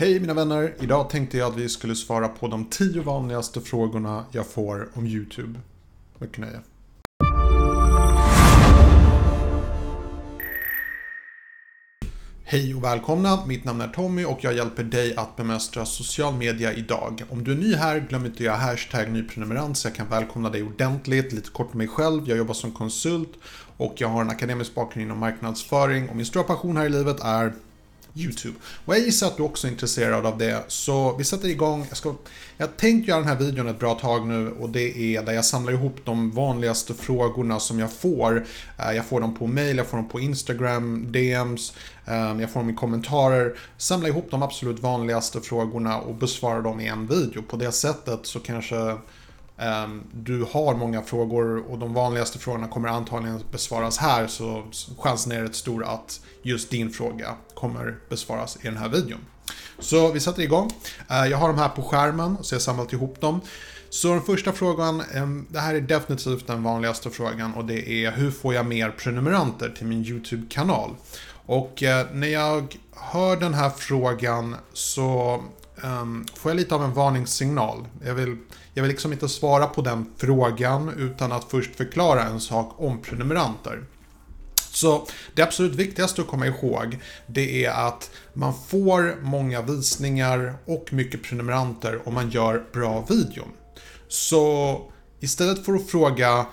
Hej mina vänner! Idag tänkte jag att vi skulle svara på de 10 vanligaste frågorna jag får om YouTube. Mycket nöje. Hej och välkomna! Mitt namn är Tommy och jag hjälper dig att bemästra social media idag. Om du är ny här, glöm inte att göra hashtag nyprenumerant så jag kan välkomna dig ordentligt. Lite kort om mig själv, jag jobbar som konsult och jag har en akademisk bakgrund inom marknadsföring och min stora passion här i livet är YouTube. Och jag gissar att du också är intresserad av det, så vi sätter igång. Jag, ska, jag tänkt göra den här videon ett bra tag nu och det är där jag samlar ihop de vanligaste frågorna som jag får. Eh, jag får dem på mail, jag får dem på Instagram, DMs, eh, jag får dem i kommentarer. Samla ihop de absolut vanligaste frågorna och besvara dem i en video. På det sättet så kanske Ehm, du har många frågor och de vanligaste frågorna kommer antagligen besvaras här så chansen är rätt stor att just din fråga kommer besvaras i den här videon. Så vi sätter igång. Ehm, jag har de här på skärmen så jag har samlat ihop dem. Så den första frågan, ehm, det här är definitivt den vanligaste frågan och det är hur får jag mer prenumeranter till min YouTube-kanal? Och eh, när jag hör den här frågan så får jag lite av en varningssignal. Jag vill, jag vill liksom inte svara på den frågan utan att först förklara en sak om prenumeranter. Så det absolut viktigaste att komma ihåg det är att man får många visningar och mycket prenumeranter om man gör bra videon. Så istället för att fråga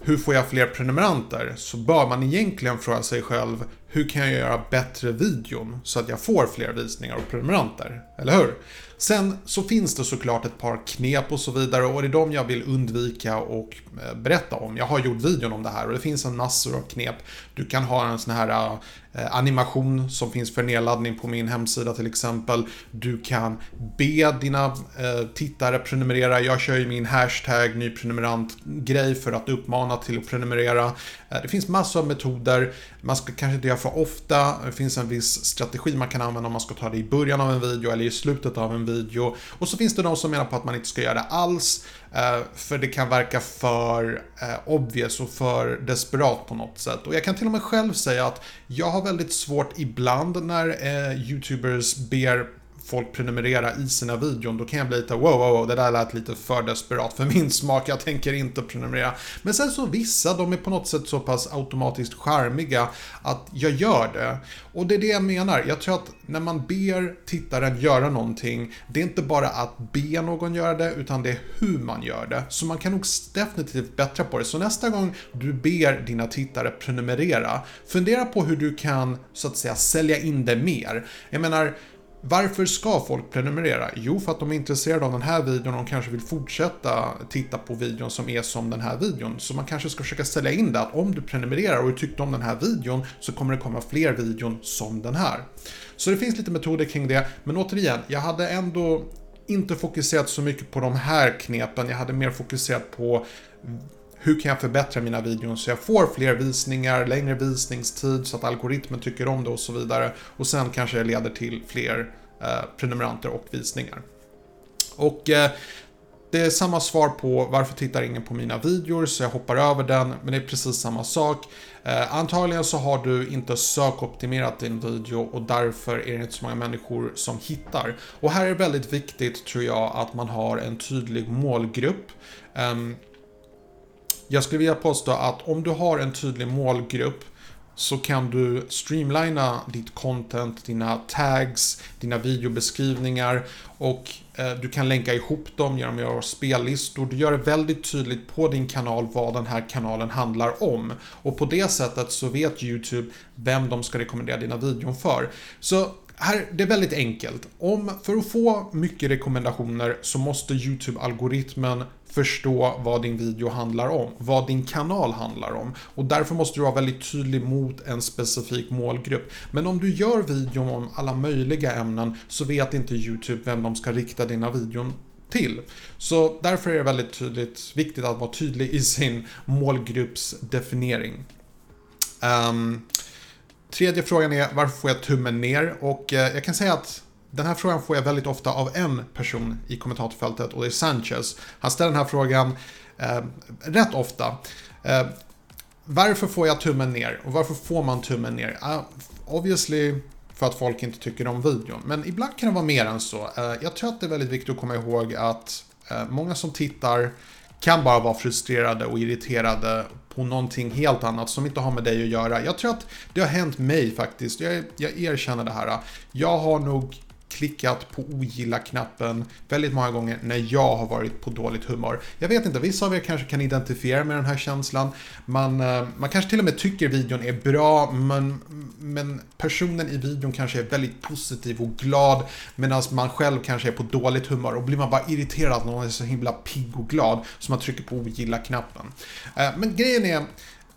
hur får jag fler prenumeranter? Så bör man egentligen fråga sig själv hur kan jag göra bättre videon så att jag får fler visningar och prenumeranter? Eller hur? Sen så finns det såklart ett par knep och så vidare och det är de jag vill undvika och eh, berätta om. Jag har gjort videon om det här och det finns en massor av knep. Du kan ha en sån här eh, animation som finns för nedladdning på min hemsida till exempel. Du kan be dina eh, tittare prenumerera. Jag kör ju min hashtag nyprenumerant-grej för att uppmana till att prenumerera. Det finns massor av metoder. Man ska kanske inte göra för ofta. Det finns en viss strategi man kan använda om man ska ta det i början av en video eller i slutet av en video. Och så finns det de som menar på att man inte ska göra det alls. Eh, för det kan verka för eh, obvious och för desperat på något sätt. Och jag kan till och med själv säga att jag har väldigt svårt ibland när eh, YouTubers ber folk prenumerera i sina videon, då kan jag bli lite wow, wow, wow, det där lät lite för desperat för min smak, jag tänker inte prenumerera. Men sen så vissa, de är på något sätt så pass automatiskt charmiga att jag gör det. Och det är det jag menar, jag tror att när man ber tittaren göra någonting, det är inte bara att be någon göra det, utan det är hur man gör det. Så man kan nog definitivt bättra på det. Så nästa gång du ber dina tittare prenumerera, fundera på hur du kan, så att säga, sälja in det mer. Jag menar, varför ska folk prenumerera? Jo, för att de är intresserade av den här videon och de kanske vill fortsätta titta på videon som är som den här videon. Så man kanske ska försöka sälja in det att om du prenumererar och du tyckte om den här videon så kommer det komma fler videon som den här. Så det finns lite metoder kring det, men återigen, jag hade ändå inte fokuserat så mycket på de här knepen. Jag hade mer fokuserat på hur kan jag förbättra mina videon så jag får fler visningar, längre visningstid så att algoritmen tycker om det och så vidare. Och sen kanske det leder till fler eh, prenumeranter och visningar. Och eh, det är samma svar på varför tittar ingen på mina videor så jag hoppar över den, men det är precis samma sak. Eh, antagligen så har du inte sökoptimerat din video och därför är det inte så många människor som hittar. Och här är det väldigt viktigt tror jag att man har en tydlig målgrupp. Um, jag skulle vilja påstå att om du har en tydlig målgrupp så kan du streamlina ditt content, dina tags, dina videobeskrivningar och eh, du kan länka ihop dem genom att göra spellistor. Du gör det väldigt tydligt på din kanal vad den här kanalen handlar om. Och på det sättet så vet YouTube vem de ska rekommendera dina videon för. Så här, det är väldigt enkelt. Om, för att få mycket rekommendationer så måste YouTube-algoritmen förstå vad din video handlar om, vad din kanal handlar om. Och därför måste du vara väldigt tydlig mot en specifik målgrupp. Men om du gör videon om alla möjliga ämnen så vet inte YouTube vem de ska rikta dina videon till. Så därför är det väldigt tydligt, viktigt att vara tydlig i sin målgruppsdefiniering. Um, Tredje frågan är varför får jag tummen ner? Och eh, jag kan säga att den här frågan får jag väldigt ofta av en person i kommentatorfältet och det är Sanchez. Han ställer den här frågan eh, rätt ofta. Eh, varför får jag tummen ner? Och varför får man tummen ner? Uh, obviously, för att folk inte tycker om videon. Men ibland kan det vara mer än så. Eh, jag tror att det är väldigt viktigt att komma ihåg att eh, många som tittar kan bara vara frustrerade och irriterade på någonting helt annat som inte har med dig att göra. Jag tror att det har hänt mig faktiskt. Jag, jag erkänner det här. Jag har nog klickat på ogilla-knappen väldigt många gånger när jag har varit på dåligt humör. Jag vet inte, vissa av er kanske kan identifiera med den här känslan. Man, eh, man kanske till och med tycker videon är bra, men, men personen i videon kanske är väldigt positiv och glad medan man själv kanske är på dåligt humör och blir man bara irriterad att någon är så himla pigg och glad så man trycker på ogilla-knappen. Eh, men grejen är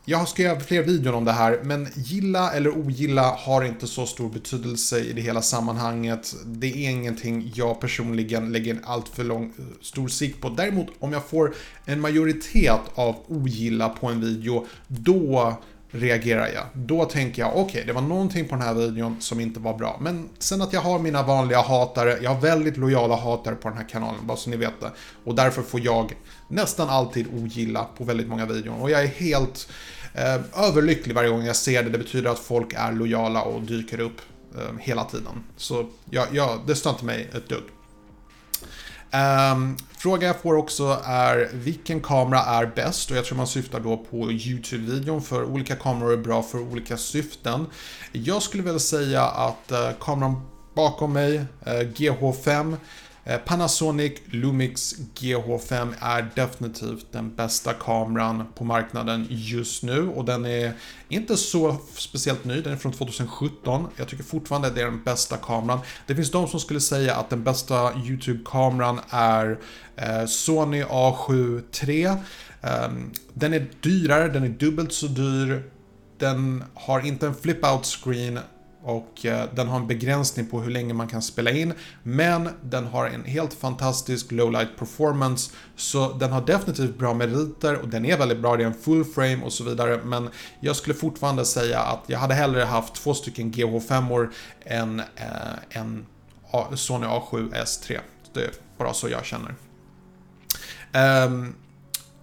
jag ska göra fler videor om det här, men gilla eller ogilla har inte så stor betydelse i det hela sammanhanget. Det är ingenting jag personligen lägger en alltför lång, eh, stor sikt på. Däremot om jag får en majoritet av ogilla på en video, då reagerar jag. Då tänker jag, okej, okay, det var någonting på den här videon som inte var bra. Men sen att jag har mina vanliga hatare, jag har väldigt lojala hatare på den här kanalen, bara så ni vet det. Och därför får jag nästan alltid ogilla på väldigt många videor. Och jag är helt eh, överlycklig varje gång jag ser det. Det betyder att folk är lojala och dyker upp eh, hela tiden. Så ja, ja, det stör inte mig ett dugg. Um, fråga jag får också är vilken kamera är bäst? Och jag tror man syftar då på YouTube-videon för olika kameror är bra för olika syften. Jag skulle väl säga att uh, kameran bakom mig, eh, uh, GH5, Eh, Panasonic Lumix GH5 är definitivt den bästa kameran på marknaden just nu och den är inte så speciellt ny, den är från 2017. Jag tycker fortfarande att det är den bästa kameran. Det finns de som skulle säga att den bästa YouTube-kameran är eh, Sony A7 III. Ehm, den är dyrare, den är dubbelt så dyr. Den har inte en flip-out screen och eh, den har en begränsning på hur länge man kan spela in. Men den har en helt fantastisk low-light performance. Så den har definitivt bra meriter och den är väldigt bra, det är en full frame och så vidare. Men jag skulle fortfarande säga att jag hade hellre haft två stycken GH5-or än eh, en Sony A7 S3. Det är bara så jag känner. Um,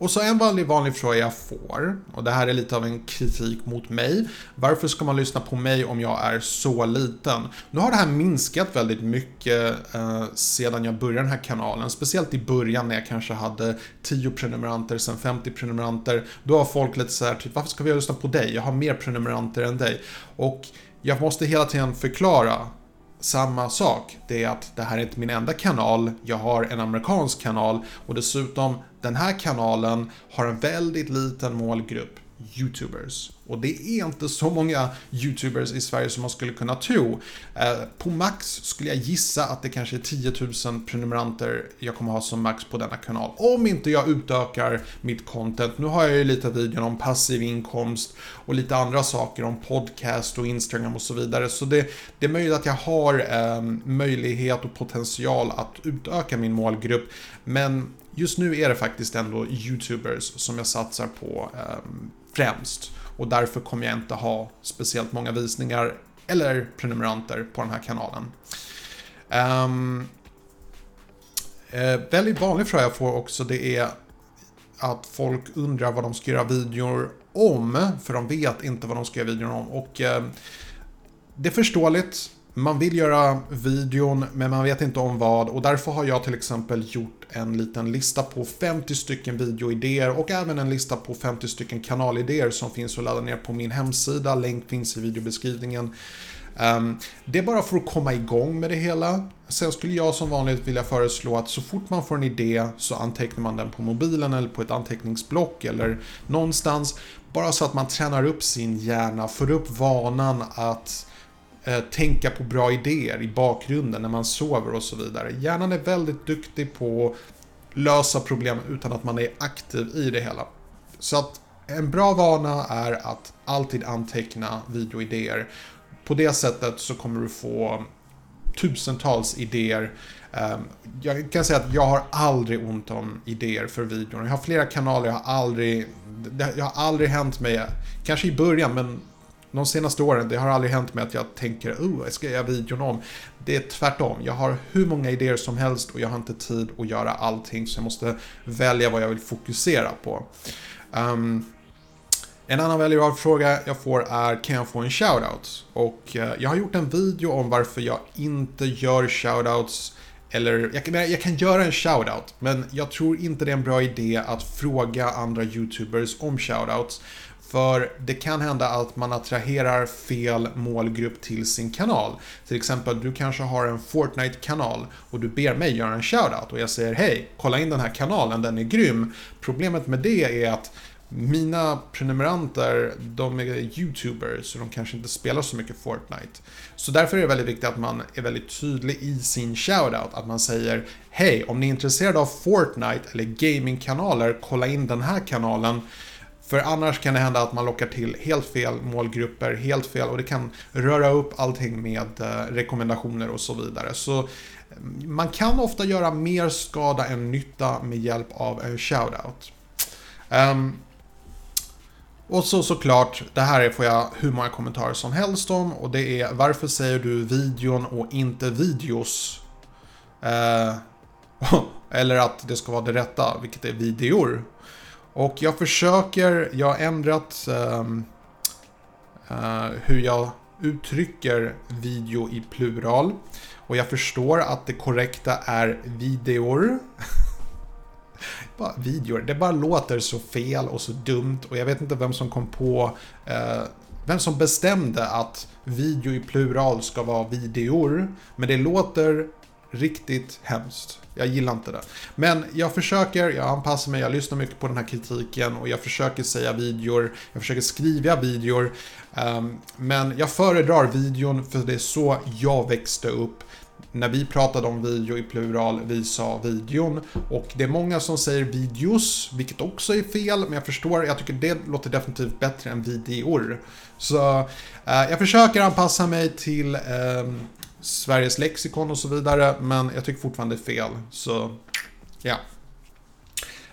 och så en vanlig, vanlig fråga jag får, och det här är lite av en kritik mot mig. Varför ska man lyssna på mig om jag är så liten? Nu har det här minskat väldigt mycket eh, sedan jag började den här kanalen. Speciellt i början när jag kanske hade 10 prenumeranter, sen 50 prenumeranter. Då har folk lite så här, typ, varför ska vi lyssna på dig? Jag har mer prenumeranter än dig. Och jag måste hela tiden förklara samma sak. Det är att det här är inte min enda kanal. Jag har en amerikansk kanal och dessutom den här kanalen har en väldigt liten målgrupp. YouTubers. Och det är inte så många YouTubers i Sverige som man skulle kunna tro. Eh, på max skulle jag gissa att det kanske är 10 000 prenumeranter jag kommer ha som max på denna kanal. Om inte jag utökar mitt content. Nu har jag ju lite videor om passiv inkomst och lite andra saker om podcast och Instagram och så vidare. Så det, det är möjligt att jag har eh, möjlighet och potential att utöka min målgrupp. Men just nu är det faktiskt ändå YouTubers som jag satsar på eh, främst. Och därför kommer jag inte ha speciellt många visningar eller prenumeranter på den här kanalen. Um, eh, väldigt vanlig fråga jag får också det är att folk undrar vad de ska göra videor om, för de vet inte vad de ska göra videor om. Och eh, det är förståeligt. Man vill göra videon, men man vet inte om vad och därför har jag till exempel gjort en liten lista på 50 stycken videoidéer och även en lista på 50 stycken kanalidéer som finns att ladda ner på min hemsida. Länk finns i videobeskrivningen. Um, det är bara för att komma igång med det hela. Sen skulle jag som vanligt vilja föreslå att så fort man får en idé så antecknar man den på mobilen eller på ett anteckningsblock eller någonstans. Bara så att man tränar upp sin hjärna, får upp vanan att Eh, tänka på bra idéer i bakgrunden när man sover och så vidare. Hjärnan är väldigt duktig på att lösa problem utan att man är aktiv i det hela. Så att en bra vana är att alltid anteckna videoidéer. På det sättet så kommer du få tusentals idéer. Ehm, jag kan säga att jag har aldrig ont om idéer för videon. Jag har flera kanaler, jag har aldrig... Det har aldrig hänt mig, kanske i början, men de senaste åren, det har aldrig hänt mig att jag tänker oh, ska jag göra videon om? Det är tvärtom. Jag har hur många idéer som helst och jag har inte tid att göra allting så jag måste välja vad jag vill fokusera på. Um, En annan väldigt fråga jag får är kan jag få en shoutout? Och eh, jag har gjort en video om varför jag inte gör shoutouts eller jag kan, jag kan göra en shoutout, men jag tror inte det är en bra idé att fråga andra YouTubers om shoutouts. För det kan hända att man attraherar fel målgrupp till sin kanal. Till exempel, du kanske har en Fortnite-kanal och du ber mig göra en shoutout och jag säger hej, kolla in den här kanalen, den är grym. Problemet med det är att mina prenumeranter, de är YouTubers så de kanske inte spelar så mycket Fortnite. Så därför är det väldigt viktigt att man är väldigt tydlig i sin shoutout. Att man säger Hej, om ni är intresserade av Fortnite eller gamingkanaler, kolla in den här kanalen. För annars kan det hända att man lockar till helt fel målgrupper, helt fel och det kan röra upp allting med eh, rekommendationer och så vidare. Så eh, man kan ofta göra mer skada än nytta med hjälp av en shoutout. Um, och så såklart, det här får jag hur många kommentarer som helst om och det är varför säger du videon och inte videos? Uh, eller att det ska vara det rätta, vilket är videor. Och jag försöker, jag har ändrat um, uh, hur jag uttrycker video i plural. Och jag förstår att det korrekta är videor. bara videor, det bara låter så fel och så dumt och jag vet inte vem som kom på uh, vem som bestämde att video i plural ska vara videor. Men det låter riktigt hemskt. Jag gillar inte det. Men jag försöker, jag anpassar mig, jag lyssnar mycket på den här kritiken och jag försöker säga videor, jag försöker skriva videor. Um, men jag föredrar videon för det är så jag växte upp. När vi pratade om video i plural, vi sa videon. Och det är många som säger videos, vilket också är fel, men jag förstår, jag tycker det låter definitivt bättre än videor. Så uh, jag försöker anpassa mig till um, Sveriges lexikon och så vidare, men jag tycker fortfarande det är fel. Så, ja.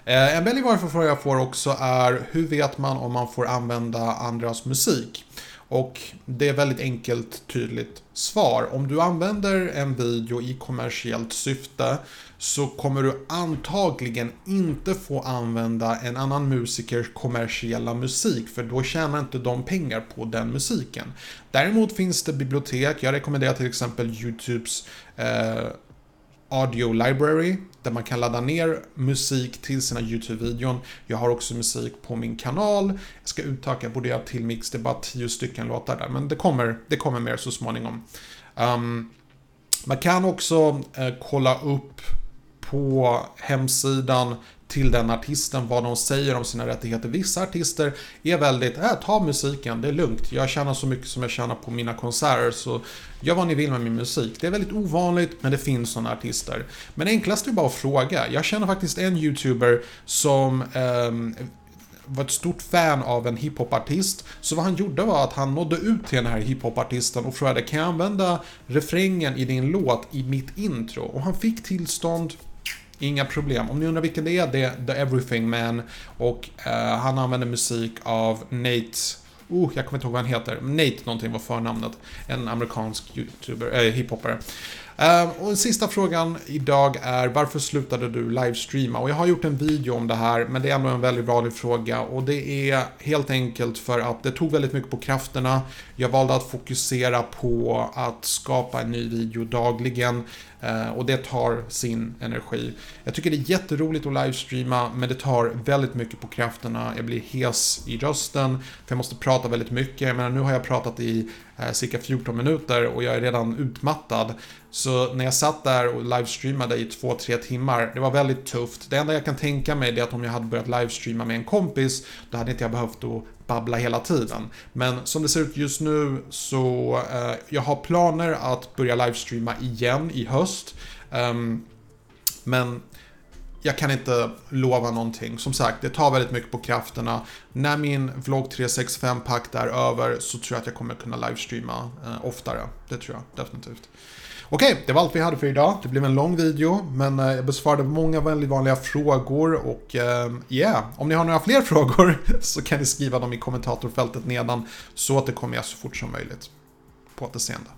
Eh, en väldigt varför fråga jag får också är hur vet man om man får använda andras musik? Och det är väldigt enkelt, tydligt svar. Om du använder en video i kommersiellt syfte så kommer du antagligen inte få använda en annan musikers kommersiella musik för då tjänar inte de pengar på den musiken. Däremot finns det bibliotek, jag rekommenderar till exempel Youtubes eh, Audio Library där man kan ladda ner musik till sina YouTube-videon. Jag har också musik på min kanal. Jag ska utöka, jag borde göra till mix, det är bara tio stycken låtar där, men det kommer, det kommer mer så småningom. Um, man kan också eh, kolla upp på hemsidan till den artisten vad de säger om sina rättigheter. Vissa artister är väldigt, äh, ta musiken, det är lugnt. Jag tjänar så mycket som jag tjänar på mina konserter så gör vad ni vill med min musik. Det är väldigt ovanligt men det finns sådana artister. Men enklast är bara att fråga. Jag känner faktiskt en YouTuber som eh, var ett stort fan av en hiphopartist. Så vad han gjorde var att han nådde ut till den här hiphopartisten och frågade kan jag använda refrängen i din låt i mitt intro? Och han fick tillstånd Inga problem. Om ni undrar vilken det är, det är The Everything Man. Och eh, han använder musik av Nate Oh, jag kommer inte ihåg vad han heter. Nate någonting var förnamnet. En amerikansk youtuber, eh, äh, hiphopare. Ehm, och den sista frågan idag är varför slutade du livestreama? Och jag har gjort en video om det här, men det är ändå en väldigt vanlig fråga. Och det är helt enkelt för att det tog väldigt mycket på krafterna. Jag valde att fokusera på att skapa en ny video dagligen. Eh, och det tar sin energi. Jag tycker det är jätteroligt att livestreama, men det tar väldigt mycket på krafterna. Jag blir hes i rösten, för jag måste prata väldigt mycket. Men nu har jag pratat i eh, cirka 14 minuter och jag är redan utmattad. Så när jag satt där och livestreamade i 2-3 timmar, det var väldigt tufft. Det enda jag kan tänka mig är att om jag hade börjat livestreama med en kompis, då hade inte jag behövt att babbla hela tiden. Men som det ser ut just nu så, eh, jag har planer att börja livestreama igen i höst. Um, men jag kan inte lova någonting. Som sagt, det tar väldigt mycket på krafterna. När min vlogg 365-pack är över så tror jag att jag kommer kunna livestreama eh, oftare. Det tror jag definitivt. Okej, det var allt vi hade för idag. Det blev en lång video, men eh, jag besvarade många väldigt vanliga frågor och ja, yeah. om ni har några fler frågor så kan ni skriva dem i kommentatorfältet nedan så återkommer jag så fort som möjligt. På återseende.